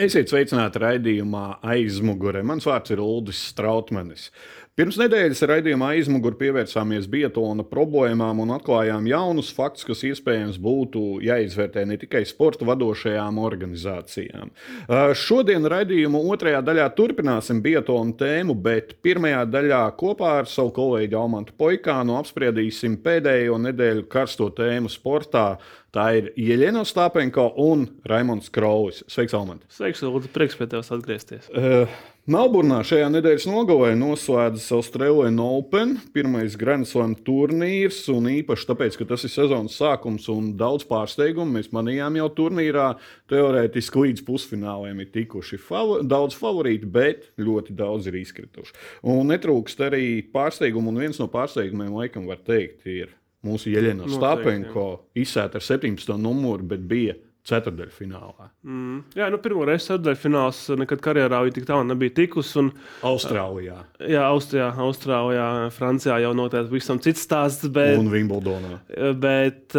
Esiet sveicināti raidījumā aizmugurē. Mans vārds ir Ulris Strautmanis. Pirms nedēļas raidījumā aizmugurē pievērsāmies biatlona problēmām un atklājām jaunus faktus, kas iespējams būtu jāizvērtē ne tikai sporta vadošajām organizācijām. Šodien raidījuma otrajā daļā turpināsim biatlona tēmu, bet pirmajā daļā kopā ar savu kolēģi Almantu Poikānu apspriedīsim pēdējo nedēļu karsto tēmu sportā. Tā ir Ieļena Stāpenko un Raimons Kraulis. Sveiks, Almant! Sveiks, Lūdzu, prieks pie tevis atgriezties. Uh, Melburnā šajā nedēļas nogalē noslēdzas Austrālijas Open, pirmais Grand Slam turnīrs, un īpaši tāpēc, ka tas ir sezonas sākums un daudz pārsteigumu. Mēs manījām jau turnīrā, teorētiski līdz pusfināliem ir tikuši favor daudz favorīti, bet ļoti daudz ir izkrituši. Un netrūkst arī pārsteigumu, un viens no pārsteigumiem, laikam, var teikt, ir mūsu Jeļena Stāpenko izsēta ar 17. numuru, bet bija ceturdaļfinālā. Mm. Jā, nu, pirmo reizi ceturdaļfināls nekad karjerā viņa tik tālu nebija tikusi. Un, Austrālijā. Jā, Austrijā, Austrālijā, Francijā jau noteikti visam cits stāsts. Bet, un Vimbldonā. Bet,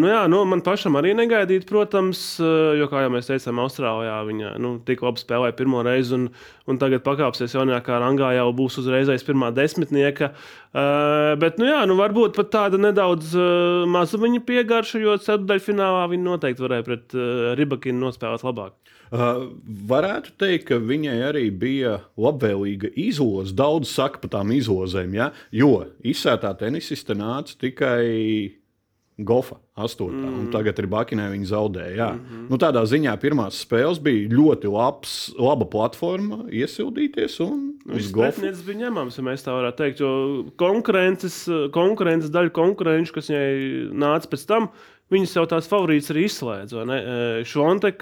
nu, jā, nu, man pašam arī negaidīt, protams, jo, kā jau mēs teicām, Austrālijā viņa nu, tik labi spēlēja pirmo reizi. Un, un tagad pakāpsies jaunākā rangā, jau būs uzreiz aiz pirmā desmitnieka. Uh, bet, nu, jā, nu, varbūt pat tāda nedaudz uh, mazumiņa piegarša, jo ceturdaļfinālā viņi noteikti varēja pret uh, Ribakinu nospēlēt labāk. Uh, varētu teikt, ka viņai arī bija labvēlīga izloze. Daudz saka par tām izlozēm, ja? jo izsētā tenisiste nāca tikai Gofa 8. Mm. Tagad ir Bakinē viņa zaudēja. Mm -hmm. nu, tādā ziņā pirmās spēles bija ļoti labs, laba platforma iesildīties. Viņš bija ņemams, ja mēs tā varētu teikt. Jo konkurences, konkurences daļa konkurenču, kas viņai nāca pēc tam, Viņas jau tās favorītas arī izslēdz. Švontek,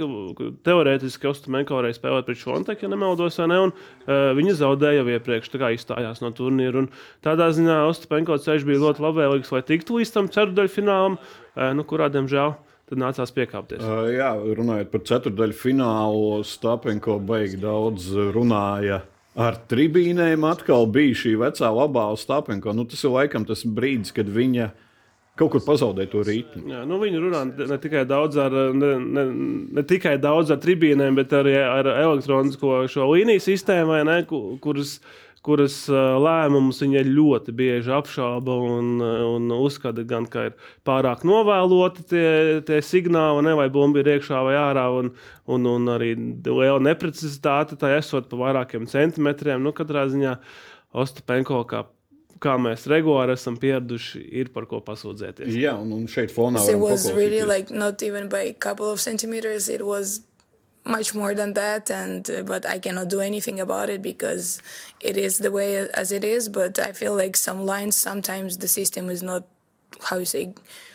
teorētiski Ostomenko varēja spēlēt pret Švonteku, ja nemaldos, ne, un uh, viņa zaudēja jau iepriekš, tā kā izstājās no turnīra. Un tādā ziņā Ostomenko ceļš bija ļoti labvēlīgs, lai tiktu līdz tam ceturdaļfinālam, uh, nu, kurā, diemžēl, tad nācās piekāpties. Uh, jā, runājot par ceturdaļu finālu, Stapenko beig daudz runāja. Ar tribīnēm atkal bija šī vecā labā Stapenko. Nu, tas ir laikam tas brīdis, kad viņa kaut kur pazaudē to ritmu. Jā, nu viņi runā ne tikai daudz ar, ne, ne, ne tikai daudz ar tribīnēm, bet arī ar elektronisko līniju sistēmu, ne, kuras, kuras lēmumus viņa ļoti bieži apšauba un, un uzskata, gan, ka ir pārāk novēloti tie, tie signāli, ne, vai bumba ir iekšā vai ārā, un, un, un arī liela neprecizitāte tā esot pa vairākiem centimetriem. Nu, katrā ziņā Ostapenko kā kā mēs regulāri esam pieraduši, ir par ko pasūdzēties. Jā, un, un šeit fonā it was really like not even by a couple of centimeters. It was much more than that and uh, but i cannot do anything about it because it is the way as it is but i feel like some lines sometimes the system is not how you say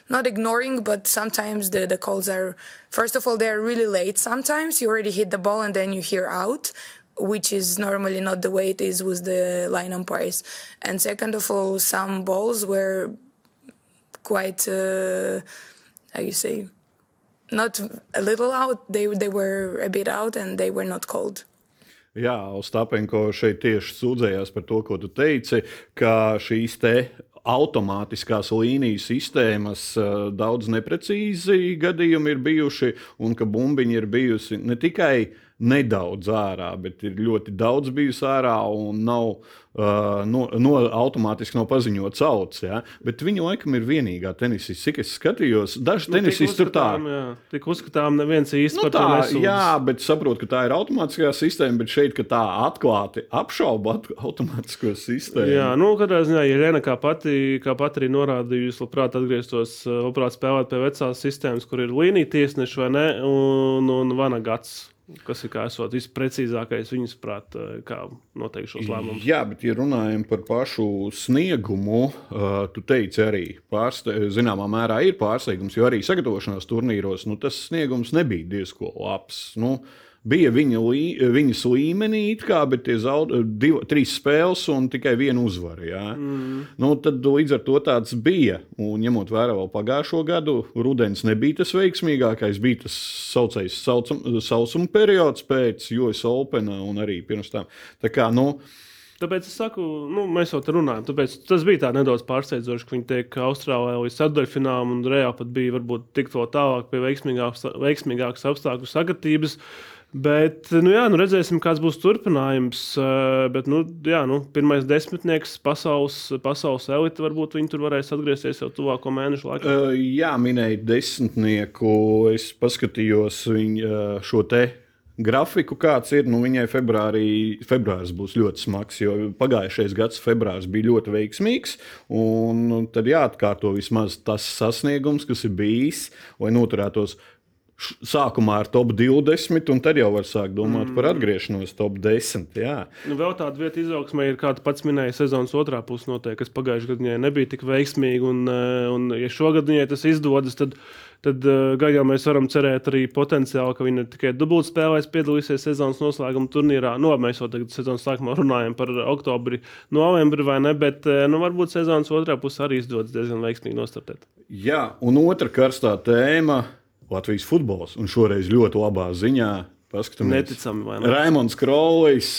not ignoring but sometimes the, the calls are first of all they're really late sometimes you already hit the ball and then you hear out which is normally not the way it is with the line umpires. And second of all, some balls were quite, uh, how you say, not a little out. They they were a bit out, and they were not called. Jā, Ostapenko šeit tieši sūdzējās par to, ko tu teici, ka šīs te automātiskās līnijas sistēmas daudz neprecīzi gadījumi ir bijuši, un ka bumbiņi ir bijusi ne tikai uh, nedaudz ārā, bet ir ļoti daudz bijusi ārā un nav uh, no, no, automātiski nav paziņots auts. Ja? Bet viņa laikam ir vienīgā tenisiste, cik es skatījos. Daži nu, tenisisti tur tā. Jā, tik uzskatām, neviens īsti nu, tā, jā, bet saprotu, ka tā ir automātiskā sistēma, bet šeit, tā atklāti apšauba automātisko sistēmu. Jā, nu, katrā ziņā, ja Lēna kā pati, kā pati arī norādījusi, labprāt atgrieztos, labprāt spēlēt pie vecās sistēmas, kur ir līnija tiesneši vai ne, un, un Vanagats kas ir esot visprecīzākais viņas prāt, eh, kā noteikt šos lēmumus. Jā, bet, ja runājam par pašu sniegumu, uh, tu teici arī, pārste, zināmā mērā ir pārsteigums, jo arī sagatavošanās turnīros nu, tas sniegums nebija diezgan labs. Nu, bija viņa, lī, viņas līmenī, kā, bet tie zaudēja div, trīs spēles un tikai vienu uzvaru. Ja? Mm. Nu, tad līdz ar to tāds bija. Un ņemot vērā vēl pagājušo gadu, rudens nebija tas veiksmīgākais. Bija tas saucējs saucam, sausuma periods pēc US Open un arī pirms tam. Tā kā, nu, Tāpēc es saku, nu, mēs jau tur runājam. Tāpēc tas bija nedaudz pārsteidzoši, ka viņi tiek Austrālijā līdz ceturdaļfinālam un reāli pat bija varbūt tik to tālāk pie veiksmīgākas apstākļu sagatavības. Bet, nu, jā, nu redzēsim, kāds būs turpinājums. Uh, bet, nu, jā, nu, pirmais desmitnieks pasaules, pasaules elite, varbūt viņi tur varēs atgriezties jau tuvāko mēnešu laikā. Uh, jā, minēja desmitnieku. Es paskatījos viņu uh, šo te grafiku, kāds ir. Nu, viņai februārī, februāris būs ļoti smags, jo pagājušais gads februāris bija ļoti veiksmīgs. Un tad jāatkārto vismaz tas sasniegums, kas ir bijis, lai noturētos sākumā ar top 20, un tad jau var sākt domāt mm. par atgriešanos top 10. Jā. Nu, vēl tāda vieta izaugsmē ir, kā tu pats minēji, sezonas otrā pusē noteikti, kas pagājušajā gadā nebija tik veiksmīga. Un, eh, un ja šogad viņai tas izdodas, tad, tad eh, gaļā mēs varam cerēt arī potenciāli, ka viņa tikai dubultspēlēs piedalīsies sezonas noslēguma turnīrā. Nu, mēs jau tagad sezonas sākumā runājam par oktobri, novembri vai ne, bet eh, nu, varbūt sezonas otrā pusē arī izdodas diezgan veiksmīgi nostartēt. Jā, un otra karstā tēma Latvijas futbols. Un šoreiz ļoti labā ziņā paskatāmies. Neticami, vai ne? Raimons Krolis.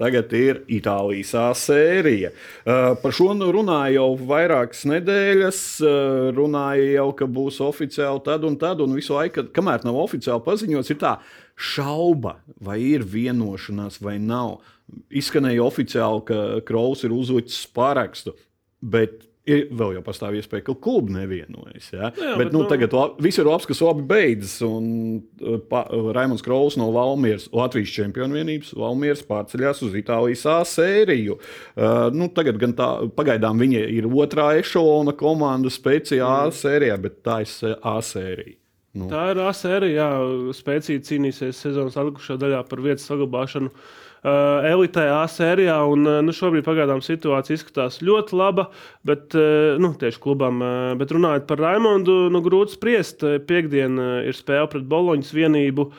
Tagad ir Itālijas A sērija. Uh, par šo nu runāja jau vairākas nedēļas. Uh, runāja jau, ka būs oficiāli tad un tad, un visu laiku, kamēr nav oficiāli paziņots, ir tā šauba, vai ir vienošanās vai nav. Izskanēja oficiāli, ka Krols ir uzlicis parakstu, bet Ir vēl jau pastāv iespēja, ka klubi nevienojas. Ja? Jā, bet, bet nu, no... tagad viss ir labs, kas labi beidzas. Un uh, pa, Raimons Krauls no Valmieras, Latvijas čempionu vienības, Valmieras pārceļās uz Itālijas A sēriju. Uh, nu, tagad gan tā, pagaidām viņa ir otrā ešalona komanda speciālā mm. sērijā, bet tā ir A sērija. Nu. Tā ir A sērija, jā, spēcīgi cīnīsies sezonas atlikušā daļā par vietas saglabāšanu. Uh, uh, elitē A sērijā. Un, uh, nu, šobrīd pagaidām situācija izskatās ļoti laba, bet uh, nu, tieši klubam. Uh, bet runājot par Raimondu, nu, grūti spriest. Piektdiena uh, ir spēle pret Boloņas vienību.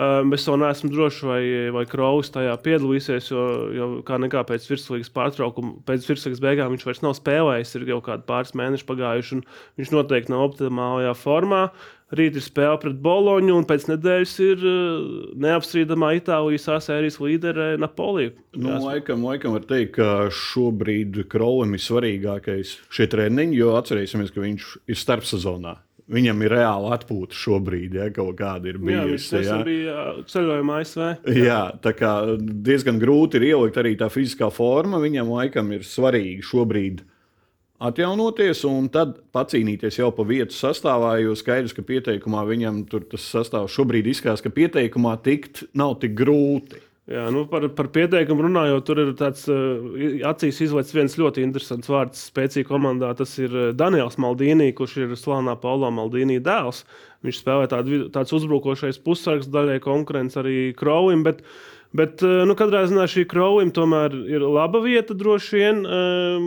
Uh, es vēl neesmu drošs, vai, vai Kraus tajā piedalīsies, jo, jo kā nekā pēc virslīgas pārtraukuma, pēc virslīgas beigām viņš vairs nav spēlējis. Ir jau kādi pāris mēneši pagājuši, un viņš noteikti nav optimālajā formā. Rīt ir spēle pret Boloņu, un pēc nedēļas ir uh, neapstrīdamā Itālijas sasērijas līdere Napolija. Nu, laikam, laikam var teikt, ka šobrīd Krolim ir svarīgākais šie treniņi, jo atcerēsimies, ka viņš ir starpsezonā. Viņam ir reāli atpūta šobrīd, ja kaut kāda ir bijusi. Jā, viņš bija ceļojumā ASV. Jā. jā, tā kā diezgan grūti ir ielikt arī tā fiziskā forma. Viņam laikam ir svarīgi šobrīd atjaunoties un tad pacīnīties jau pa vietu sastāvā. Jo skaidrs, ka pieteikumā viņam tur tas sastāvs šobrīd izskatās, ka pieteikumā tikt nav tik grūti. Jā, nu par, par pieteikumu runājot, tur ir tāds uh, acīs izlaists viens ļoti interesants vārds spēcīgā komandā. Tas ir Daniels Maldīnī, kurš ir slānā Paulo Maldīnī dēls. Viņš spēlē tādu, tāds uzbrukošais pussargs, daļai konkurence arī Krovim. Bet, Bet, eh, nu, katrā ziņā šī kraujuma tomēr ir laba vieta, droši vien, um,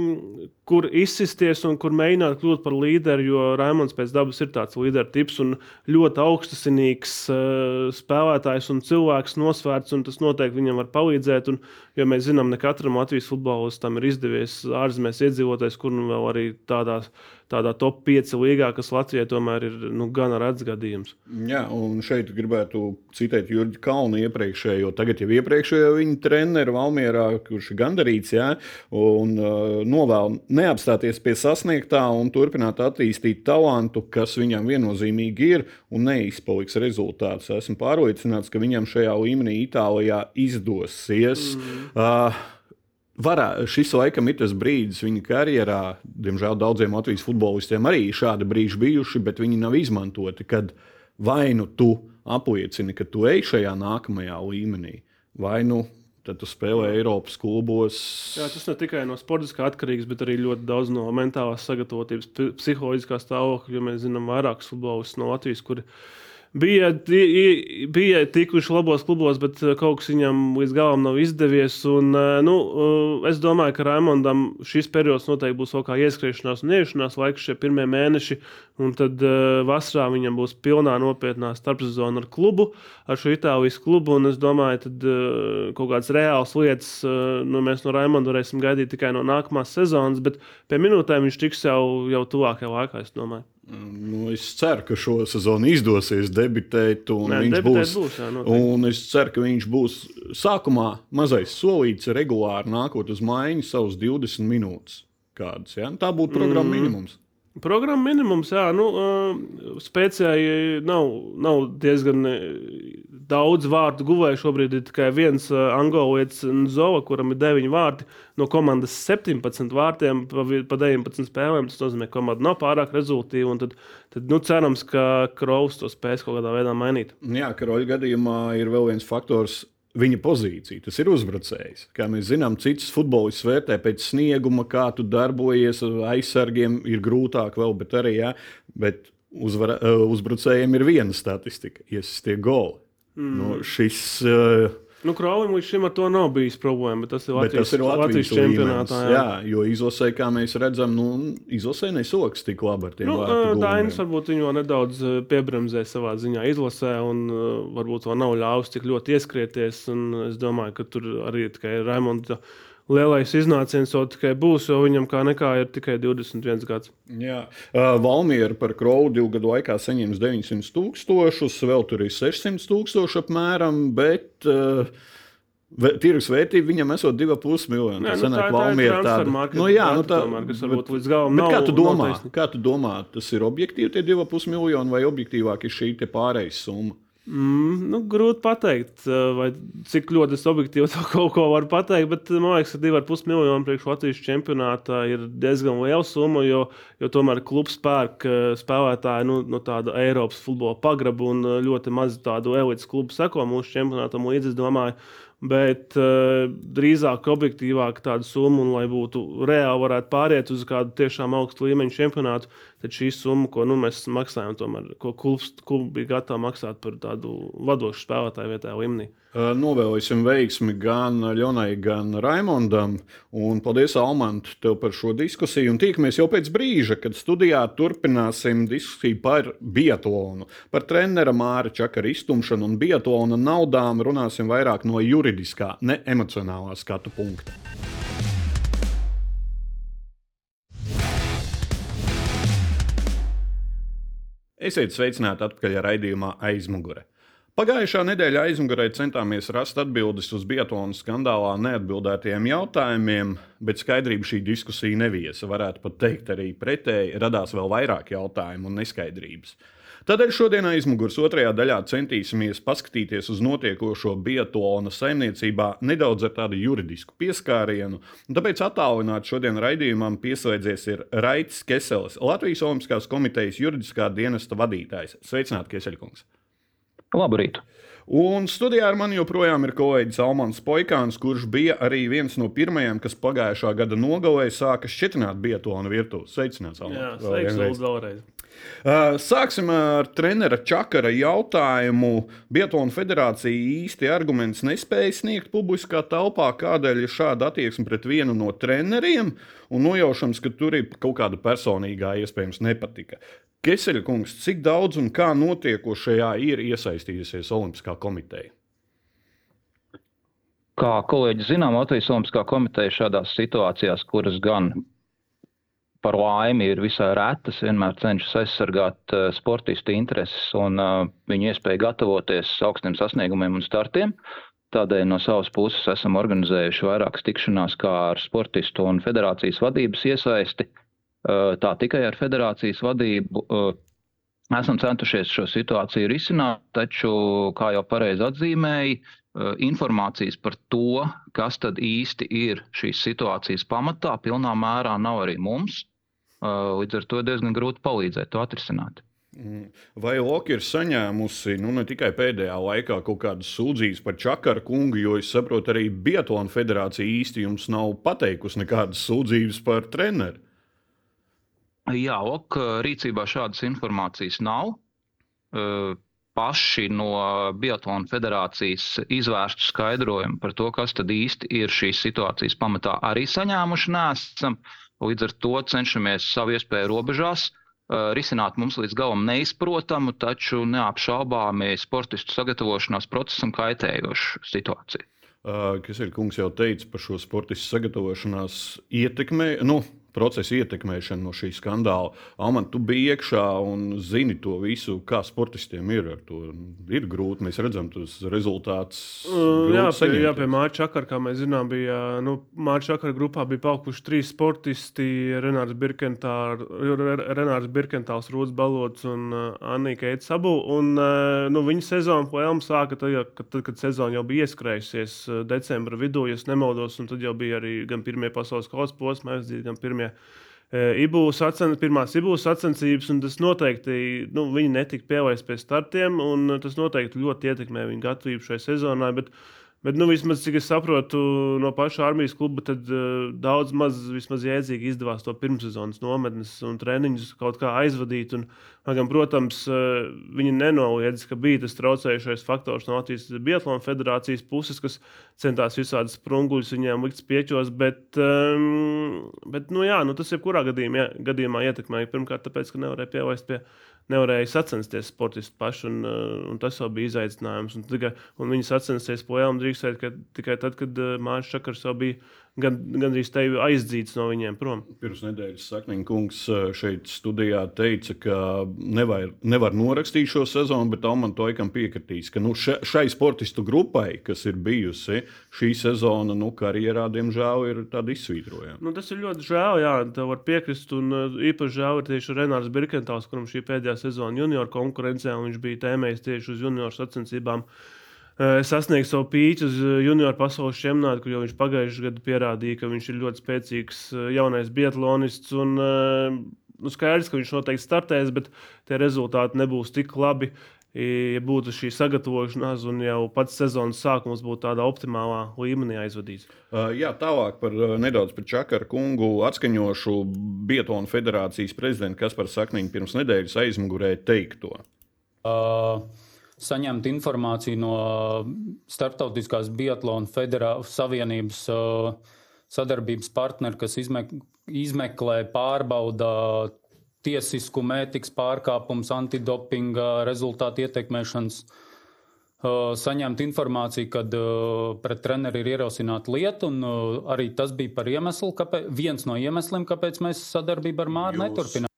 kur izsisties un kur mēģināt kļūt par līderi. Jo Raimons pēc dabas ir tāds līderu tips un ļoti augstasinīgs uh, spēlētājs un cilvēks nosvērts, un tas noteikti viņam var palīdzēt. Un, jo mēs zinām, ne katram Latvijas futbolistam ir izdevies ārzemēs iedzīvoties, kur nu vēl arī tādās tādā top 5 līgā, kas Latvijai tomēr ir nu, gan redz gadījums. Jā, un šeit gribētu citēt Jurģi Kalnu iepriekšējo, tagad jau iepriekšējo viņa treneru Valmierā, kurš ir gandarīts, jā, un uh, novēl neapstāties pie sasniegtā un turpināt attīstīt talantu, kas viņam viennozīmīgi ir, un neizpaliks rezultāts. Esmu pārliecināts, ka viņam šajā līmenī Itālijā izdosies. Mm. Uh, Varā, šis laikam ir tas brīdis viņa karjerā. Diemžēl daudziem Latvijas futbolistiem arī šādi brīži bijuši, bet viņi nav izmantoti. Kad vai nu tu apliecini, ka tu ej šajā nākamajā līmenī, vai nu tad tu spēlē Eiropas klubos. Jā, tas ne tikai no sportiskā atkarīgs, bet arī ļoti daudz no mentālās sagatavotības, psiholoģiskā stāvokļa. Jo mēs zinām vairākus futbolistus no Latvijas, kuriem bija, bija tikuši labos klubos, bet eh, kaut kas viņam līdz galam nav izdevies. Un, eh, nu, eh, es domāju, ka Raimondam šis periods noteikti būs vēl kā ieskriešanās un ieiešanās laiks, šie pirmie mēneši. Un tad vasarā viņam būs pilnā nopietnā starpsezona ar klubu, ar šo Itālijas klubu. Un es domāju, ka kaut kādas reālas lietas nu, mēs no Raimonda varēsim gaidīt tikai no nākamās sezonas, bet pie minūtēm viņš tiks jau, jau tuvākajā laikā, es domāju. Nu, es ceru, ka šo sezonu izdosies debitēt. Nē, viņš būs, būs jā, un es ceru, ka viņš būs sākumā mazais solīts, regulāri nākot uz maiņu savus 20 minūtes. Kādas, ja? Tā būtu programma mm. minimums. Programma minimums, jā, nu, spēcēji nav, nav diezgan daudz vārtu guvēju. Šobrīd ir tikai viens angolietis, Zova, kuram ir 9 vārti no komandas 17 vārtiem pa, pa 19 spēlēm. Tas nozīmē, ka komanda nav pārāk rezultātīva. Tad, tad nu, cerams, ka Kraus to spēs kaut kādā veidā mainīt. Jā, Karoļa gadījumā ir vēl viens faktors viņa pozīcija. Tas ir uzbrucējs. Kā mēs zinām, citas futbolists vērtē pēc snieguma, kā tu darbojies ar aizsargiem, ir grūtāk vēl, bet arī jā, bet uzvara, eh, uzbrucējiem ir viena statistika - iesistie goli. Mm. Nu, šis, uh, Nu, Kraulim līdz šim ar to nav bijis problēma, bet tas ir Latvijas, tas ir Latvijas, Latvijas čempionātā. Jā. jā, jo izlasē, kā mēs redzam, nu, izlasē nesoks tik labi ar tiem nu, Dainis varbūt viņu nedaudz piebremzē savā ziņā izlasē, un varbūt to nav ļāvis tik ļoti ieskrieties. Es domāju, ka tur arī tikai Raimonda lielais iznāciens vēl tikai būs, jo viņam kā nekā ir tikai 21 gads. Jā, uh, Valmiera par Krovu divu gadu laikā saņems 900 tūkstošus, vēl tur ir 600 tūkstoši apmēram, bet uh, Tirgus vērtība viņam esot 2,5 miljoni. Tas nu, tā, tā ir marka, nu, jā, nu, tā, tomēr, kas varbūt līdz galam nav. Kā tu domā, kā tu domā, tas ir objektīvi tie 2,5 miljoni vai objektīvāk ir šī pārējais summa? Mm, nu, grūti pateikt, vai cik ļoti es objektīvi to kaut ko varu pateikt, bet man liekas, ka 2,5 miljoni priekš Latvijas čempionātā ir diezgan liela summa, jo, jo tomēr klubs pērk spēlētāju nu, no tāda Eiropas futbola pagraba un ļoti maz tādu elites klubu seko mūsu čempionātam līdzi. Es domāju, bet uh, drīzāk objektīvāk tādu summu, un lai būtu reāli varētu pāriet uz kādu tiešām augstu līmeņu čempionātu, tad šī summa, ko nu, mēs maksājam, tomēr, ko klubs, klubs bija gatavs maksāt par tādu vadošu spēlētāju vietējā līmenī. Novēlēsim veiksmi gan Ļonai, gan Raimondam. Un paldies, Almant, tev par šo diskusiju. Un tiekamies jau pēc brīža, kad studijā turpināsim diskusiju par biatlonu. Par trenera Māra Čakara iztumšanu un biatlona naudām runāsim vairāk no juridiskā, ne emocionālā skatu punkta. Esiet sveicināti atpakaļ raidījumā aizmugure. Pagājušā nedēļa aizmugurē centāmies rast atbildes uz Bietlonas skandālā neatbildētajiem jautājumiem, bet skaidrību šī diskusija neviesa. Varētu pat teikt, arī pretēji radās vēl vairāk jautājumu un neskaidrības. Tādēļ šodien aizmugures otrajā daļā centīsimies paskatīties uz notiekošo Bietlona saimniecībā nedaudz ar tādu juridisku pieskārienu. Tāpēc attālināti šodien raidījumam pieslēdzies ir Raits Kesels, Latvijas Olimpiskās komitejas juridiskā dienesta vadītājs. Sveicināti, Keseļkungs! Labrīt! Un studijā ar mani joprojām ir kolēģis Almans Poikāns, kurš bija arī viens no pirmajiem, kas pagājušā gada nogalē sāka šķitināt bietonu virtuvi. Sveicināts, Almans! Jā, sveiks, vēlreiz! Sāksim ar trenera Čakara jautājumu. Biatlona federācija īsti argumentus nespēja sniegt publiskā telpā, kādēļ ir šāda attieksme pret vienu no treneriem, un nojaušams, ka tur ir kaut kāda personīgā iespējams nepatika. Keseļa kungs, cik daudz un kā notiekošajā ir iesaistījusies Olimpiskā komiteja? Kā kolēģi zinām, Latvijas Olimpiskā komiteja šādās situācijās, kuras gan par laimi ir visai retas, vienmēr cenšas aizsargāt uh, sportistu intereses un uh, viņu iespēju gatavoties augstiem sasniegumiem un startiem. Tādēļ no savas puses esam organizējuši vairākas tikšanās kā ar sportistu un federācijas vadības iesaisti. Eh, tā tikai ar federācijas vadību eh, esam centušies šo situāciju risināt, taču, kā jau pareizi atzīmēja, eh, informācijas par to, kas tad īsti ir šīs situācijas pamatā, pilnā mērā nav arī mums. Līdz ar to diezgan grūti palīdzēt to atrisināt. Mm. Vai Loka ir saņēmusi nu, ne tikai pēdējā laikā kaut kādas sūdzības par Čakara kungu, jo es saprotu, arī Biatlona federācija īsti jums nav pateikusi nekādas sūdzības par treneru? Jā, ok, rīcībā šādas informācijas nav. Paši no Biatlona federācijas izvērstu skaidrojumu par to, kas tad īsti ir šīs situācijas pamatā, arī saņēmuši nesam. Līdz ar to cenšamies savu iespēju robežās risināt mums līdz galam neizprotamu, taču neapšaubāmi sportistu sagatavošanās procesam kaitējošu situāciju. Kas ir kungs jau teica par šo sportistu sagatavošanās ietekmi, nu, procesa ietekmēšana no šī skandāla. Alman, tu biji iekšā un zini to visu, kā sportistiem ir ar to. Ir grūti, mēs redzam, tas rezultāts. Uh, jā, pie, jā, pie Mārķa Čakara, kā mēs zinām, bija nu, Mārķa Čakara grupā bija palikuši trīs sportisti - Renārs Birkentāls, Rūds Balots un uh, Annika Eits Sabu. Un, uh, nu, viņa sezona Elmu sāka tad, kad, tad, kad sezona jau bija ieskrējusies decembra vidū, ja nemaldos, un tad jau bija arī gan pirmie pasaules kausa posmi, gan pirmie Ibu sacen, pirmās IBU sacensības, un tas noteikti nu, viņi netika pielaisti pie startiem, un tas noteikti ļoti ietekmē viņu gatavību šai sezonai. Bet, Bet, nu, vismaz, cik es saprotu no paša armijas kluba, tad uh, daudz maz jēdzīgi izdevās to pirmssezonas nometnes un treniņus kaut kā aizvadīt. Un, gan, protams, uh, viņi nenoliedz, ka bija tas traucējušais faktors no Latvijas Biatlona federācijas puses, kas centās visādas sprunguļus viņiem likt pieķos. Bet, um, bet nu, jā, nu, tas jebkurā gadījumā, gadījumā ietekmēja. Pirmkārt, tāpēc, ka nevarēja pielaist pie nevarēja sacensties sportisti paši, un, uh, un tas jau bija izaicinājums. Un, tikai, un viņi sacensties po Elmu drīkstēt tikai tad, kad uh, Mārcis Čakars jau bija gan, gandrīz tevi aizdzīts no viņiem prom. Pirms nedēļas Sakniņa kungs eh, šeit studijā teica, ka nevar, nevar norakstīt šo sezonu, bet Alman Toikam piekritīs, ka nu, šai sportistu grupai, kas ir bijusi šī sezona, nu, karjerā, diemžēl, ir tāda izsvītrojama. Nu, tas ir ļoti žēl, jā, tā var piekrist, un eh, īpaši žēl ir tieši Renārs Birkentāls, kuram šī pēdējā sezona junior konkurencē, un viņš bija tēmējis tieši uz junior sacensībām. Eh, sasniegt savu pīķu uz eh, junioru pasaules čempionātu, kur jau viņš pagājušajā gadā pierādīja, ka viņš ir ļoti spēcīgs eh, jaunais biatlonists. Un, nu, skaidrs, ka viņš noteikti startēs, bet tie rezultāti nebūs tik labi. Ja būtu šī sagatavošanās, un jau pats sezonas sākums būtu tādā optimālā līmenī aizvadīts. Uh, jā, tālāk par nedaudz par Čakaru kungu atskaņošu Bietonu federācijas prezidentu Kasparu Sakniņu pirms nedēļas aizmugurē teikto. Uh saņemt informāciju no Startautiskās Biatlona Federācijas Savienības sadarbības partneri, kas izmeklē, pārbauda tiesiskumu, ētikas pārkāpumus, antidopinga rezultātu ietekmēšanas. Saņemt informāciju, kad pret treneri ir ierosināta lieta, un arī tas bija par iemeslu, kāpēc, viens no iemesliem, kāpēc mēs sadarbību ar Māru neturpinām.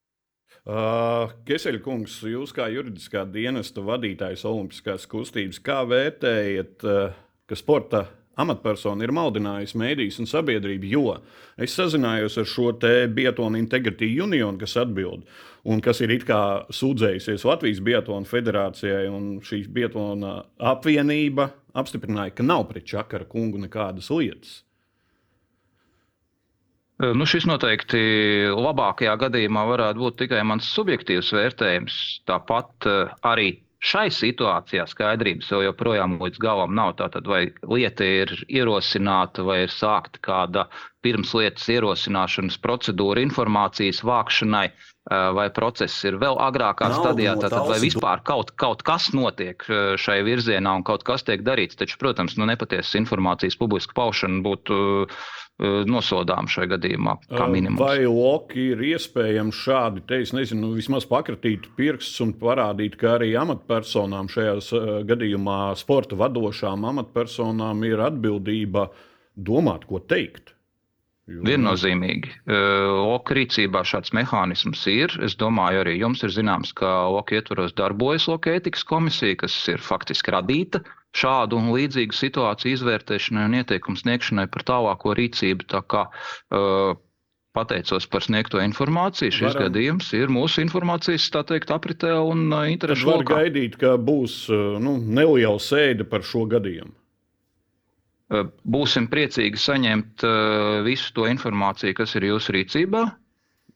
Uh, Keseļkungs, jūs kā juridiskā dienesta vadītājs Olimpiskās kustības, kā vērtējat, uh, ka sporta amatpersona ir maldinājusi mēdīs un sabiedrību, jo es sazinājos ar šo te Bietonu Integrity Union, kas atbild un kas ir it kā sūdzējusies Latvijas Bietonu federācijai, un šī Bietona apvienība apstiprināja, ka nav pret Čakara kungu nekādas lietas. Nu, šis noteikti labākajā gadījumā varētu būt tikai mans subjektīvs vērtējums. Tāpat arī šai situācijā skaidrības vēl joprojām līdz galam nav. Tātad, vai lieta ir ierosināta, vai ir sākta kāda pirmslietas ierosināšanas procedūra informācijas vākšanai, vai process ir vēl agrākā nav, stadijā, tātad, vai vispār kaut, kaut kas notiek šai virzienā un kaut kas tiek darīts. Taču, protams, nu, nepatiesas informācijas publiska paušana būtu nosodām šajā gadījumā. Vai Loki ir iespējams šādi, te es nezinu, vismaz pakratīt pirkstus un parādīt, ka arī amatpersonām šajā gadījumā, sporta vadošām amatpersonām ir atbildība domāt, ko teikt? Viennozīmīgi. Loka rīcībā šāds mehānisms ir. Es domāju, arī jums ir zināms, ka Loka ietvaros darbojas Loka ētikas komisija, kas ir faktiski radīta šādu un līdzīgu situāciju izvērtēšanai un ieteikumu sniegšanai par tālāko rīcību. Tā kā, uh, Pateicos par sniegto informāciju. Šis Varam. gadījums ir mūsu informācijas teikt, apritē un uh, interešu lokā. Var gaidīt, ka būs uh, nu, neliela sēde par šo gadījumu. Būsim priecīgi saņemt uh, visu to informāciju, kas ir jūsu rīcībā.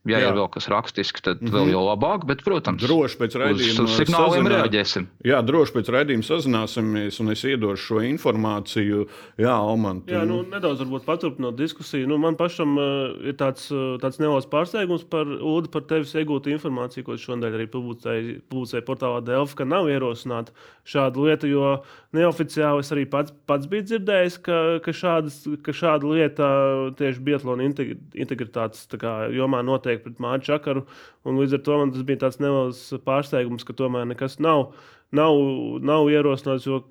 Ja jā. ir vēl kas rakstisks, tad mm -hmm. vēl jau labāk. Bet, protams, droši pēc raidījuma uz signāliem sazinā... reaģēsim. Jā, droši pēc raidījuma sazināsimies, un es iedošu šo informāciju. Jā, Alman, tu... jā nu, nedaudz paturpinot diskusiju. Nu, man pašam uh, ir tāds, uh, tāds neliels pārsteigums par Ulu, par tevis iegūtu informāciju, ko šodien arī publicēja, publicēja portālā Delfa, ka nav ierosināta šāda lieta, jo neoficiāli es arī pats, pats biju dzirdējis, ka, ka, šādas, ka šāda lieta tieši Bietlona integritātes jomā notiek notiek pret Mārķu Čakaru. Līdz ar to man tas bija tāds neliels pārsteigums, ka tomēr nekas nav. Nav, nav ierosināts, jo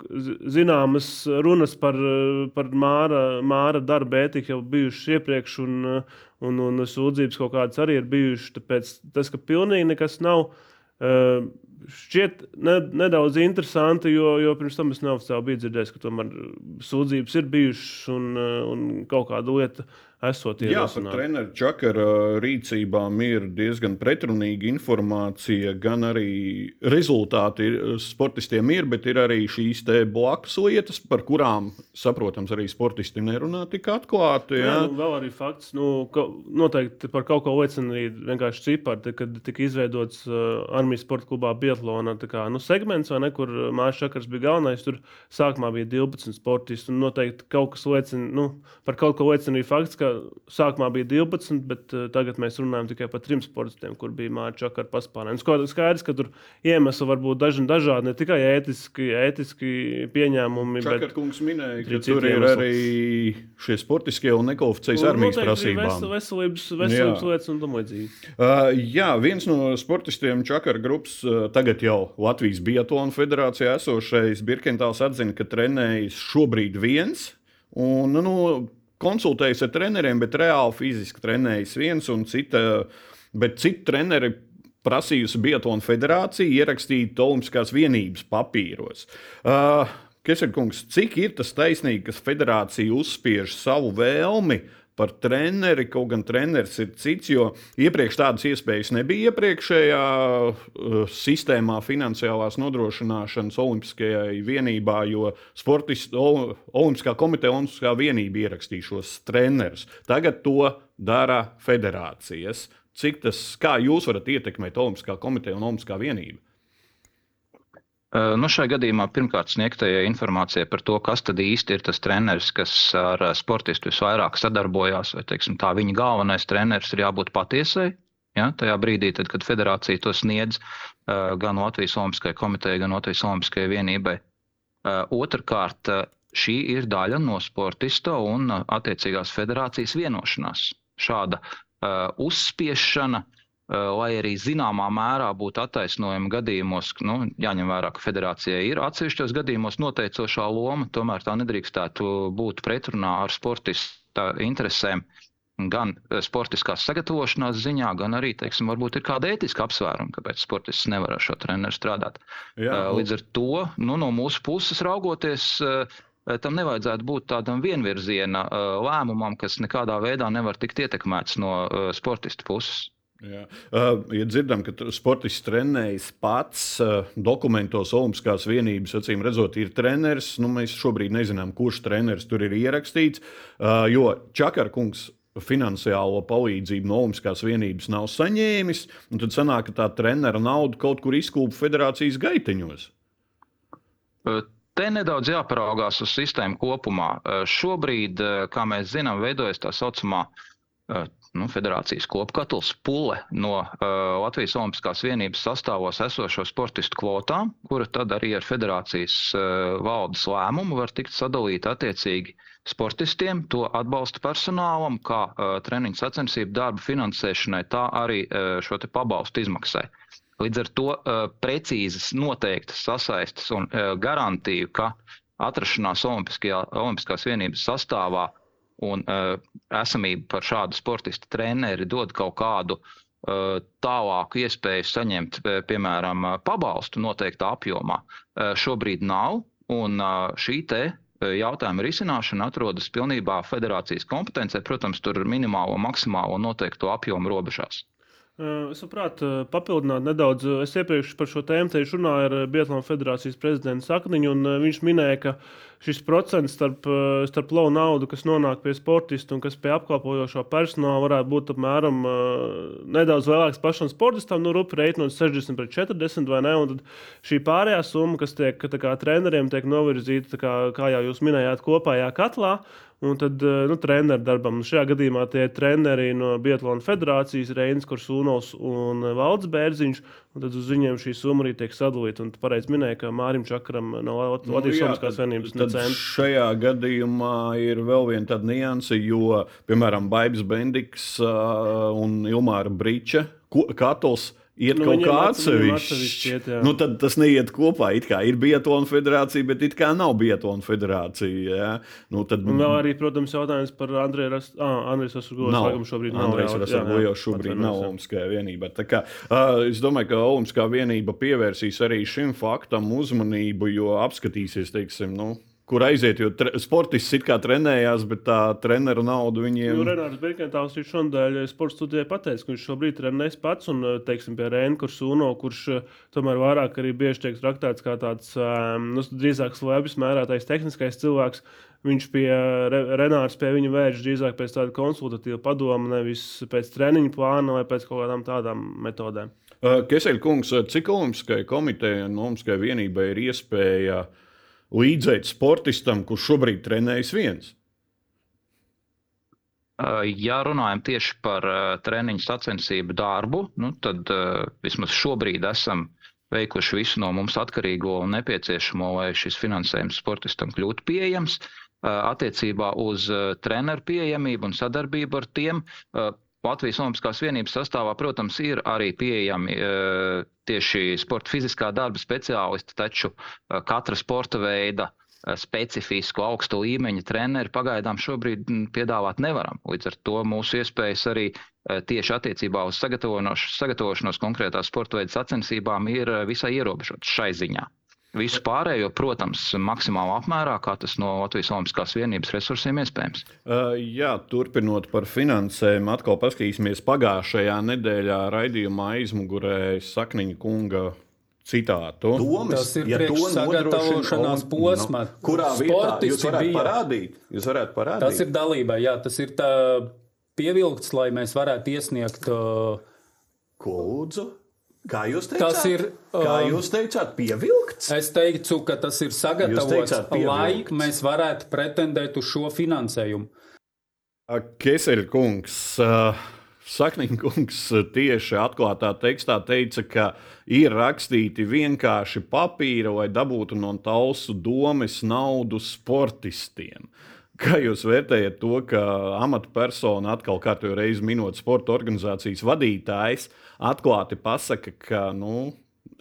zināmas runas par, par Māra, Māra darba ētiku jau bijušas iepriekš, un, un, un sūdzības kaut kādas arī ir bijušas. Tāpēc tas, ka pilnīgi nekas nav, uh, šķiet ne, nedaudz interesanti, jo, jo pirms tam es neoficiāli biju dzirdējis, ka tomēr sūdzības ir bijušas un, un kaut kāda lieta esot ierosināta. Jā, par treneru Čakara rīcībām ir diezgan pretrunīga informācija, gan arī rezultāti ir, sportistiem ir, bet ir arī šīs blakus lietas, par kurām, saprotams, arī sportisti nerunā tik atklāti. Jā, jā nu, vēl arī fakts, nu, ka noteikti par kaut ko liecina arī vienkārši cipari, kad tika izveidots uh, armijas sporta klubā Biatlona kā, nu, segments, vai ne, kur Mārcis Čakars bija galvenais. Tur sākumā bija 12 sportisti, un noteikti kaut kas liecina, nu, par kaut ko liecina arī fakts, ka sākumā bija 12, bet uh, tagad mēs runājam tikai par trim sportistiem, kur bija Mārcis Čakars paspārnē. Skaidrs, ka tur iemesli var būt daži, dažādi, ne tikai ētiski, ētiski pieņēmumi. Čakar kungs minēja, ka tur ir iemesli. arī šie sportiskie un nekvalificējas nu, armijas prasībām. Vesel, veselības, veselības jā. lietas un tam līdzīgi. Uh, jā, viens no sportistiem Čakara grupas, uh, tagad jau Latvijas Biatlona federācijā esošais Birkentāls atzina, ka trenējas šobrīd viens. Un, nu, konsultējas ar treneriem, bet reāli fiziski trenējas viens un cita. Bet citi treneri prasījusi Biatlona federācija ierakstīt Olimpiskās vienības papīros. Uh, Keserkungs, cik ir tas taisnīgi, ka federācija uzspiež savu vēlmi uh, par treneri. Kaut gan treneris ir cits, jo iepriekš tādas iespējas nebija iepriekšējā uh, sistēmā, finansiālās nodrošināšanas Olimpiskajai vienībā, jo sportisti, Olimpiskā komiteja, Olimpiskā vienība ierakstīja šos trenerus. Tagad to dara federācijas. Cik tas, kā jūs varat ietekmēt Olimpiskā komiteja un Olimpiskā vienība? Nu, šajā gadījumā pirmkārt sniegtajai informācijai par to, kas tad īsti ir tas treneris, kas ar sportistu visvairāk sadarbojās, vai teiksim, tā viņa galvenais treneris ir jābūt patiesai. Ja, tajā brīdī, tad, kad federācija to sniedz gan Latvijas Olimpiskajai komitejai, gan Latvijas Olimpiskajai vienībai. Otrakārt, šī ir daļa no sportista un attiecīgās federācijas vienošanās. Šāda uzspiešana uh, lai arī zināmā mērā būtu attaisnojama gadījumos, nu, jāņem vērā, ka federācijai ir atsevišķos gadījumos noteicošā loma, tomēr tā nedrīkstētu būt pretrunā ar sportista interesēm. Gan eh, sportiskās sagatavošanās ziņā, gan arī, teiksim, varbūt ir kāda ētiska apsvēruma, kāpēc sportists nevar ar šo treneru strādāt. Jā, eh, Līdz ar to, nu, no mūsu puses raugoties, tam nevajadzētu būt tādam vienvirziena lēmumam, kas nekādā veidā nevar tikt ietekmēts no sportista puses. Jā. Uh, ja dzirdam, ka sportists trenējas pats, uh, dokumentos Olimpiskās vienības, acīm redzot, ir treneris. Nu, mēs šobrīd nezinām, kurš treneris tur ir ierakstīts. Uh, jo Čakarkungs finansiālo palīdzību no Olimpiskās vienības nav saņēmis. Tad sanāk, ka tā trenera nauda kaut kur izkūpa federācijas gaiteņos. Te nedaudz jāparaugās uz sistēmu kopumā. Šobrīd, kā mēs zinām, veidojas tā saucamā nu, federācijas kopkatls pule no uh, Latvijas Olimpiskās vienības sastāvos esošo sportistu kvotām, kura tad arī ar federācijas uh, valdes lēmumu var tikt sadalīta attiecīgi sportistiem, to atbalsta personālam, kā uh, treniņu sacensību darba finansēšanai, tā arī uh, šo pabalstu izmaksai. Līdz ar to uh, precīzas noteiktas sasaistes un uh, garantiju, ka atrašanās Olimpiskās vienības sastāvā un uh, esamība par šādu sportistu treneri dod kaut kādu uh, tālāku iespēju saņemt, piemēram, pabalstu noteiktā apjomā. Uh, šobrīd nav, un uh, šī te jautājuma risināšana atrodas pilnībā federācijas kompetencē, protams, tur minimālo, maksimālo noteikto apjomu robežās. Es saprotu, papildināt nedaudz. Es iepriekš par šo tēmu runāju ar Biatlona federācijas prezidentu Sakniņu, un viņš minēja, ka šis procents starp, starp lovu naudu, kas nonāk pie sportista un kas pie apkalpojošā personāla, varētu būt apmēram nedaudz lielāks pašam sportistam, nu, rupi reiķinot 60 pret 40 vai ne. Un tad šī pārējā summa, kas tiek kā, treneriem tiek novirzīta, kā, kā jau jūs minējāt, kopējā katlā. Un tad eh, nu, treneru darbam. Un šajā gadījumā tie ir treneri no Biatlona federācijas, Reinis Korsūnovs un Valds Bērziņš. Un tad uz viņiem šī summa arī tiek sadalīta. Un pareizi minēji, ka Mārim Čakaram no Latvijas Olimpiskās Savienības tad šajā gadījumā ir vēl viena tāda nianse, jo, piemēram, Baibs Bendiks uh, un Ilmāra Briča Katols iet nu, kaut kā atsevišķi. Nu, tad tas neiet kopā. It kā ir Biatlona federācija, bet it kā nav Biatlona federācija. Ja? Nu, tad... Un vēl arī, protams, jautājums par Andreju Ras... ah, Rasugos. Nav, šobrīd. Andrejs Rasugos šobrīd jā, nav Olimpiskajā vienībā. Tā kā, uh, es domāju, ka Olimpiskā vienība pievērsīs arī šim faktam uzmanību, jo apskatīsies, teiksim, nu, kur aiziet. Jo sportists it kā trenējās, bet tā treneru naudu viņiem. Nu, Renārs Bergentāls ir šodien sporta studijā pateicis, ka viņš šobrīd trenēs pats un, teiksim, pie Rēna Sūno, kurš tomēr vairāk arī bieži tiek traktēts kā tāds nu, drīzāk slēpjas mērātais tehniskais cilvēks. Viņš pie Renārs pie viņa vērš drīzāk pēc tāda konsultatīva padoma, nevis pēc treniņa plāna vai pēc kaut kādām tādām metodēm. Keseļkungs, cik Olimpiskajai komitejai un Olimpiskajai vienībai ir iespēja uh, līdzēt sportistam, kurš šobrīd trenējas viens? Ja runājam tieši par treniņu sacensību darbu, nu, tad vismaz šobrīd esam veikuši visu no mums atkarīgo un nepieciešamo, lai šis finansējums sportistam kļūtu pieejams. Attiecībā uz treneru pieejamību un sadarbību ar tiem Latvijas Olimpiskās vienības sastāvā, protams, ir arī pieejami uh, tieši sporta fiziskā darba speciālisti, taču uh, katra sporta veida uh, specifisku augstu līmeņa treneri pagaidām šobrīd piedāvāt nevaram. Līdz ar to mūsu iespējas arī tieši attiecībā uz sagatavošanos konkrētās sporta veida sacensībām ir visai ierobežotas šai ziņā. Visu pārējo, protams, maksimālā apmērā, kā tas no Latvijas Olimpiskās vienības resursiem iespējams. Uh, jā, turpinot par finansēm, atkal paskatīsimies pagājušajā nedēļā raidījumā aizmugurē Sakniņa kunga citātu. Domas, tas ir ja sagatavošanās posma, no, kurā vietā jūs varētu bija. parādīt? Jūs varētu parādīt. Tas ir dalībai, jā, tas ir pievilkts, lai mēs varētu iesniegt. Uh, Ko lūdzu? Kā jūs teicāt? Tas ir. Kā um, jūs teicāt, pievilkts? Es teicu, ka tas ir sagatavots, lai mēs varētu pretendēt uz šo finansējumu. Keseļkungs, Sakniņkungs tieši atklātā tekstā teica, ka ir rakstīti vienkārši papīra, lai dabūtu no tausu domas naudu sportistiem. Kā jūs vērtējat to, ka amatpersona atkal kārtējo reizi minot sporta organizācijas vadītājs atklāti pasaka, ka, nu,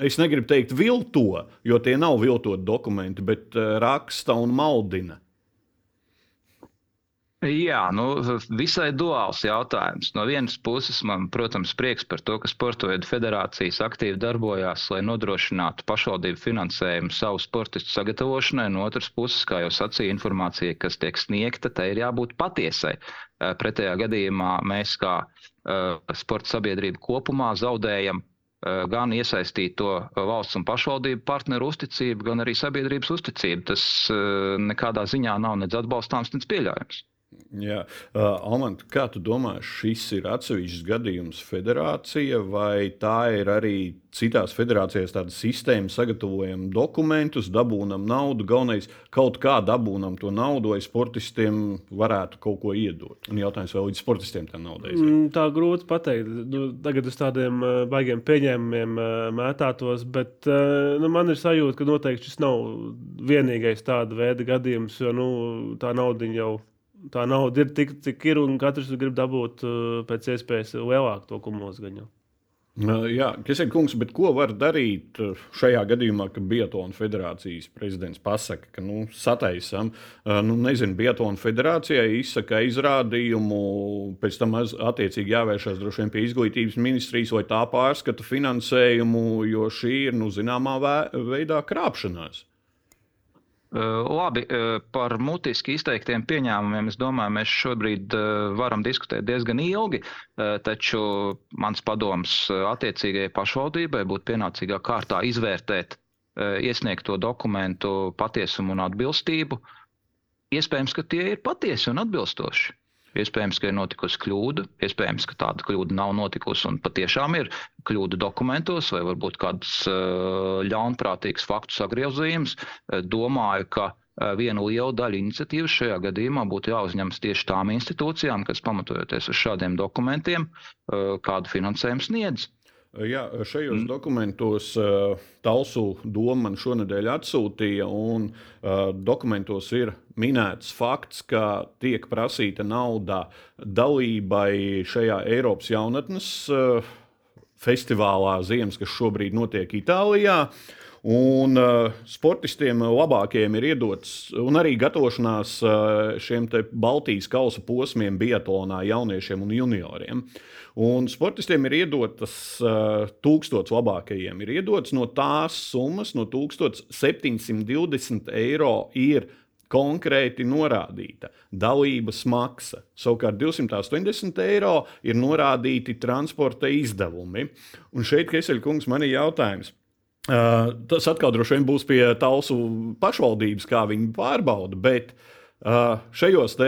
es negribu teikt vilto, jo tie nav viltot dokumenti, bet eh, raksta un maldina? Jā, nu, visai duāls jautājums. No vienas puses, man, protams, prieks par to, ka Sporta veidu federācijas aktīvi darbojās, lai nodrošinātu pašvaldību finansējumu savu sportistu sagatavošanai. No otras puses, kā jau sacīja, informācija, kas tiek sniegta, tai ir jābūt patiesai. Eh, pretējā gadījumā mēs, kā uh, sporta sabiedrība kopumā, zaudējam uh, gan iesaistīto valsts un pašvaldību partneru uzticību, gan arī sabiedrības uzticību. Tas nekādā ziņā nav nedz atbalstāms, nedz pieļaujams. Jā, uh, Almant, kā tu domā, šis ir atsevišķs gadījums federācija, vai tā ir arī citās federācijās tāda sistēma, sagatavojam dokumentus, dabūnam naudu, galvenais kaut kā dabūnam to naudu, lai sportistiem varētu kaut ko iedot. Un jautājums, vai līdz sportistiem tā nauda aiziet? Mm, tā grūti pateikt. Nu, tagad uz tādiem uh, baigiem pieņēmumiem uh, mētātos, bet uh, nu, man ir sajūta, ka noteikti šis nav vienīgais tāda veida gadījums, jo nu, tā nauda jau ir tā nauda ir tik, cik ir, un katrs grib dabūt uh, pēc iespējas lielāku to kumulus gaņu. Uh, jā, kas ir kungs, bet ko var darīt uh, šajā gadījumā, kad Biatlona federācijas prezidents pasaka, ka nu, sataisam, nu, nezinu, Biatlona federācijai izsaka izrādījumu, pēc tam attiecīgi jāvēršas droši vien pie izglītības ministrijas, vai tā pārskata finansējumu, jo šī ir, nu, zināmā veidā krāpšanās. Labi, par mutiski izteiktiem pieņēmumiem es domāju, mēs šobrīd varam diskutēt diezgan ilgi, taču mans padoms attiecīgajai pašvaldībai būtu pienācīgā kārtā izvērtēt iesniegto dokumentu patiesumu un atbilstību. Iespējams, ka tie ir patiesi un atbilstoši. Iespējams, ka ir notikusi kļūda, iespējams, ka tāda kļūda nav notikusi un patiešām ir kļūda dokumentos vai varbūt kāds uh, ļaunprātīgs faktu sagriezījums. Uh, domāju, ka uh, vienu lielu daļu iniciatīvas šajā gadījumā būtu jāuzņemas tieši tām institūcijām, kas pamatojoties uz šādiem dokumentiem, kādu finansējumu sniedz. Jā, šajos mm. dokumentos uh, Talsu doma man šonadēļ atsūtīja, un uh, dokumentos ir minēts fakts, ka tiek prasīta nauda dalībai šajā Eiropas jaunatnes uh, festivālā Ziemas, kas šobrīd notiek Itālijā. Un uh, sportistiem labākajiem ir iedots, un arī gatavošanās uh, šiem Baltijas kausa posmiem, biatlonā, jauniešiem un junioriem. Un sportistiem ir iedotas uh, tūkstots labākajiem. Ir iedots no tās summas, no 1720 eiro ir konkrēti norādīta dalības maksa. Savukārt 280 eiro ir norādīti transporta izdevumi. Un šeit, Keseļkungs, man ir jautājums. Uh, tas atkal droši vien būs pie Talsu pašvaldības, kā viņi pārbauda, bet uh, šajos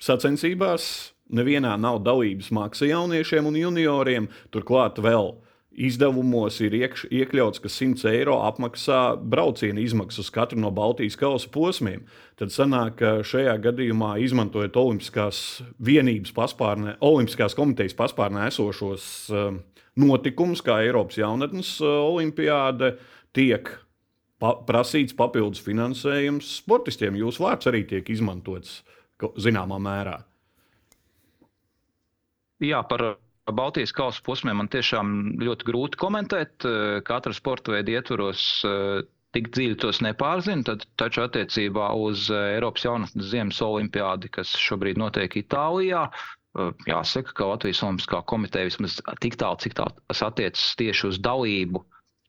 sacensībās nevienā nav dalības maksa jauniešiem un junioriem. Turklāt vēl izdevumos ir iekš, iekļauts, ka 100 eiro apmaksā brauciena izmaksas katru no Baltijas kausa posmiem. Tad sanāk, ka šajā gadījumā, izmantojot Olimpiskās vienības paspārnē, Olimpiskās komitejas paspārnē esošos uh, notikums, kā Eiropas jaunatnes uh, olimpiāde, tiek pa prasīts papildus finansējums sportistiem. Jūsu vārds arī tiek izmantots zināmā mērā. Jā, par Baltijas kausa posmiem man tiešām ļoti grūti komentēt. Uh, katra sporta veida ietvaros uh, tik dziļi tos nepārzinu, tad taču attiecībā uz Eiropas jaunatnes ziemas olimpiādi, kas šobrīd notiek Itālijā, jāsaka, ka Latvijas Olimpiskā komiteja vismaz tik tālu, cik tālu tas attiecas tieši uz dalību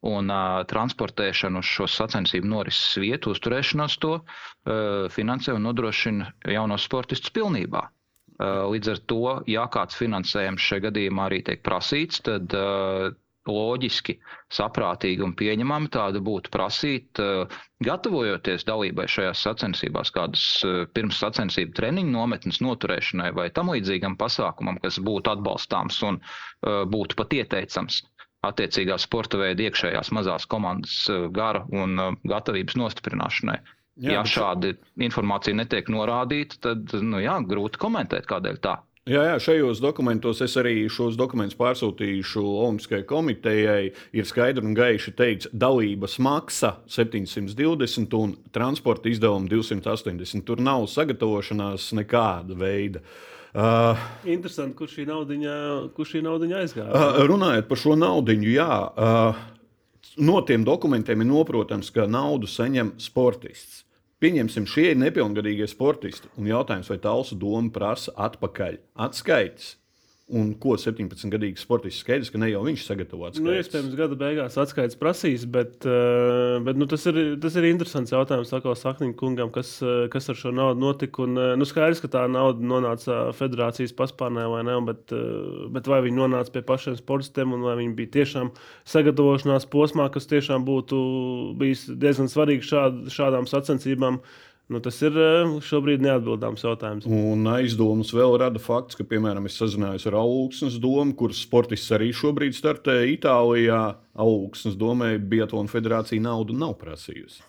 un uh, transportēšanu uz šo sacensību norises vietu, uzturēšanos to uh, finansē un nodrošina jaunos sportistus pilnībā. Uh, līdz ar to, ja kāds finansējums šajā gadījumā arī tiek prasīts, tad uh, loģiski, saprātīgi un pieņemami tāda būtu prasīt, eh, gatavojoties dalībai šajās sacensībās, kādas eh, pirms sacensību treniņu nometnes noturēšanai vai tam līdzīgam pasākumam, kas būtu atbalstāms un eh, būtu pat ieteicams attiecīgā sporta veida iekšējās mazās komandas gara un gatavības nostiprināšanai. Jā, ja šāda informācija netiek norādīta, tad nu, jā, grūti komentēt, kādēļ tā. Jā, jā, šajos dokumentos es arī šos dokumentus pārsūtīšu Olimpiskajai komitejai. Ir skaidri un gaiši teikts, dalības maksa 720 un transporta izdevumi 280. Tur nav sagatavošanās nekāda veida. Uh, Interesanti, kur šī naudiņa, kur šī naudiņa aizgāja. Uh, runājot par šo naudu, jā. Uh, no tiem dokumentiem ir noprotams, ka naudu saņem sportists. Pieņemsim, šie ir nepilngadīgie sportisti. Un jautājums, vai Talsu doma prasa atpakaļ atskaites Un ko 17-gadīgs sportists skaidrs, ka ne jau viņš sagatavots. Nu, iespējams, gada beigās atskaites prasīs, bet, uh, bet nu, tas, ir, tas ir interesants jautājums Sakniņa kungam, kas, uh, kas ar šo naudu notika. Un, uh, nu, skaidrs, ka tā nauda nonāca federācijas paspārnē vai ne, bet, bet vai viņi nonāca pie pašiem sportistiem un vai viņi bija tiešām sagatavošanās posmā, kas tiešām būtu bijis diezgan svarīgi šād, šādām sacensībām. Nu, tas ir eh, šobrīd neatbildāms jautājums. Un aizdomas vēl rada fakts, ka, piemēram, es sazinājos ar Augustas domu, kuras sportists arī šobrīd startē Itālijā. Augustas domē, Biatlona federācija naudu nav prasījusi.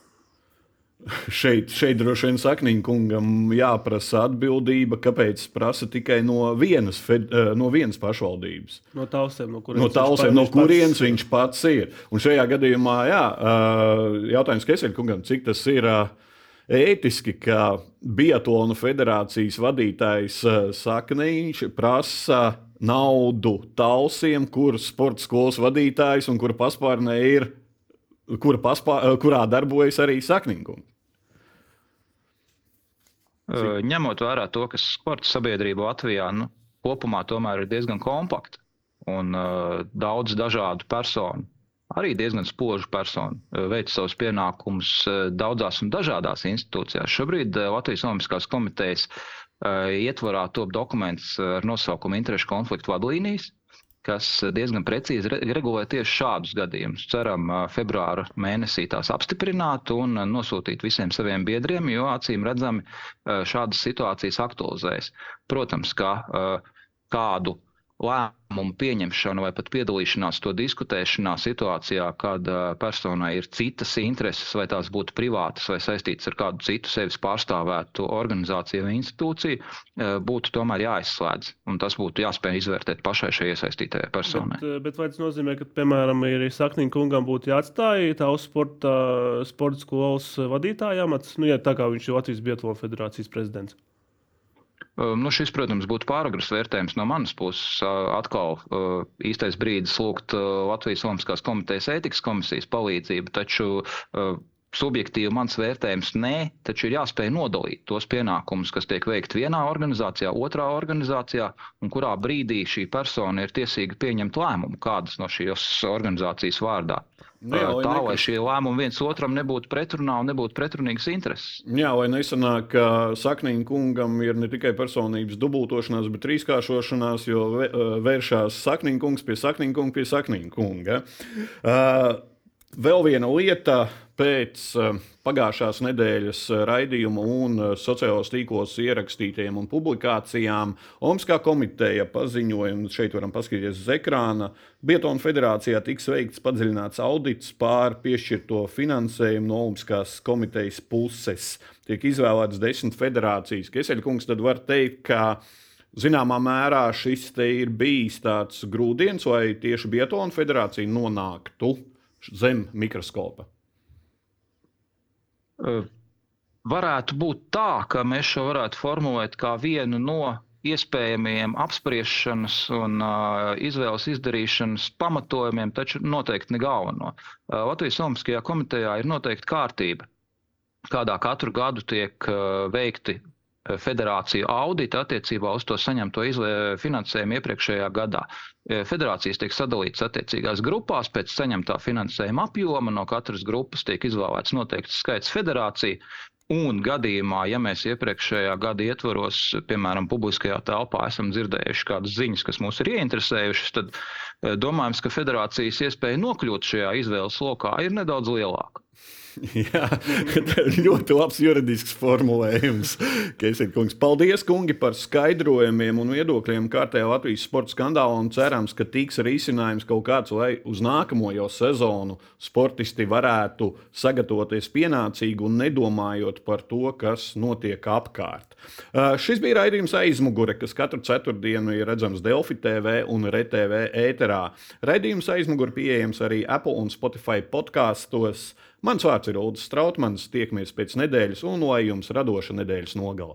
Šeit, šeit droši vien Sakniņa kungam jāprasa atbildība, kāpēc prasa tikai no vienas, fed, eh, no vienas pašvaldības. No tausiem, no kurienes, no, tausiem, viņš, no kurienes pats... viņš pats ir. Un šajā gadījumā, jā, eh, jautājums Keseļa kungam, cik tas ir ētiski, ka Biatlona federācijas vadītājs eh, Saknīņš prasa naudu talsiem, kuras sporta skolas vadītājs un kura paspārnē ir, kura paspā, eh, kurā darbojas arī Saknīņkungs. Ņemot vērā to, ka sporta sabiedrība Latvijā nu, kopumā tomēr ir diezgan kompakta un uh, daudz dažādu personu arī diezgan spoža persona, eh, veic savus pienākumus eh, daudzās un dažādās institūcijās. Šobrīd eh, Latvijas Olimpiskās komitejas ietvarā top dokuments ar nosaukumu Interešu konfliktu vadlīnijas, kas diezgan precīzi regulē tieši šādus gadījumus. Ceram, februāra mēnesī tās apstiprināt un nosūtīt visiem saviem biedriem, jo acīm redzami šādas situācijas aktualizējas. Protams, ka kādu lēmumu pieņemšanu vai pat piedalīšanās to diskutēšanā situācijā, kad personai ir citas intereses, vai tās būtu privātas vai saistītas ar kādu citu sevis pārstāvētu organizāciju vai institūciju, būtu tomēr jāizslēdz. Un tas būtu jāspēj izvērtēt pašai šai iesaistītajai personai. Bet, bet vai tas nozīmē, ka, piemēram, ir Sakniņa kungam būtu jāatstāj tavs sporta, sporta skolas vadītāja amats, nu, ja tā kā viņš ir Latvijas Biatlona federācijas prezidents? Nu, šis, protams, būtu pāragrs vērtējums no manas puses. Atkal īstais brīdis lūgt Latvijas Olimpiskās komitejas ētikas komisijas palīdzību, taču subjektīvi mans vērtējums nē, taču ir jāspēj nodalīt tos pienākumus, kas tiek veikti vienā organizācijā, otrā organizācijā, un kurā brīdī šī persona ir tiesīga pieņemt lēmumu kādas no šīs organizācijas vārdā. Nu jā, tā, lai šie lēmumi viens otram nebūtu pretrunā un nebūtu pretrunīgas intereses. Jā, lai nesanāk, ka Sakniņa kungam ir ne tikai personības dubultošanās, bet trīskāršošanās, jo vēršās Sakniņa kungs pie Sakniņa kunga pie Sakniņa kunga. Uh, vēl viena lieta pēc uh, pagājušās nedēļas eh, raidījuma un eh, sociālajos tīklos ierakstītajiem un publikācijām. Olimpiskā komiteja paziņoja, un šeit varam paskatīties uz ekrāna, Bietona federācijā tiks veikts padziļināts audits pār piešķirto finansējumu no Olimpiskās komitejas puses. Tiek izvēlētas desmit federācijas. Keseļkungs tad var teikt, ka zināmā mērā šis ir bijis tāds grūdienis, lai tieši Bietona federācija nonāktu zem mikroskopa. Varētu būt tā, ka mēs šo varētu formulēt kā vienu no iespējamiem apspriešanas un uh, izvēles izdarīšanas pamatojumiem, taču noteikti ne galveno. Uh, Latvijas Olimpiskajā komitejā ir noteikti kārtība, kādā katru gadu tiek uh, veikti federāciju audita attiecībā uz to saņemto finansējumu iepriekšējā gadā. E, federācijas tiek sadalītas attiecīgās grupās pēc saņemtā finansējuma apjoma. No katras grupas tiek izvēlēts noteikts skaits federāciju. Un gadījumā, ja mēs iepriekšējā gada ietvaros, piemēram, publiskajā telpā esam dzirdējuši kādas ziņas, kas mūs ir ieinteresējušas, tad e, domājams, ka federācijas iespēja nokļūt šajā izvēles lokā ir nedaudz lielāka. Jā, ļoti labs juridisks formulējums. Kungs. Paldies, kungi, par skaidrojumiem un viedokļiem kārtējā Latvijas sporta skandālā. Cerams, ka tiks risinājums kaut kāds, lai uz nākamo jau sezonu sportisti varētu sagatavoties pienācīgi un nedomājot par to, kas notiek apkārt. Šis bija raidījums aizmugure, kas katru ceturtdienu ir redzams Delfi TV un RTV ēterā. Raidījums aizmugure pieejams arī Apple un Spotify podkāstos. Mans vārds ir Ulrichs Strautmans. Tiekamies pēc nedēļas, un lai jums radoša nedēļas nogala!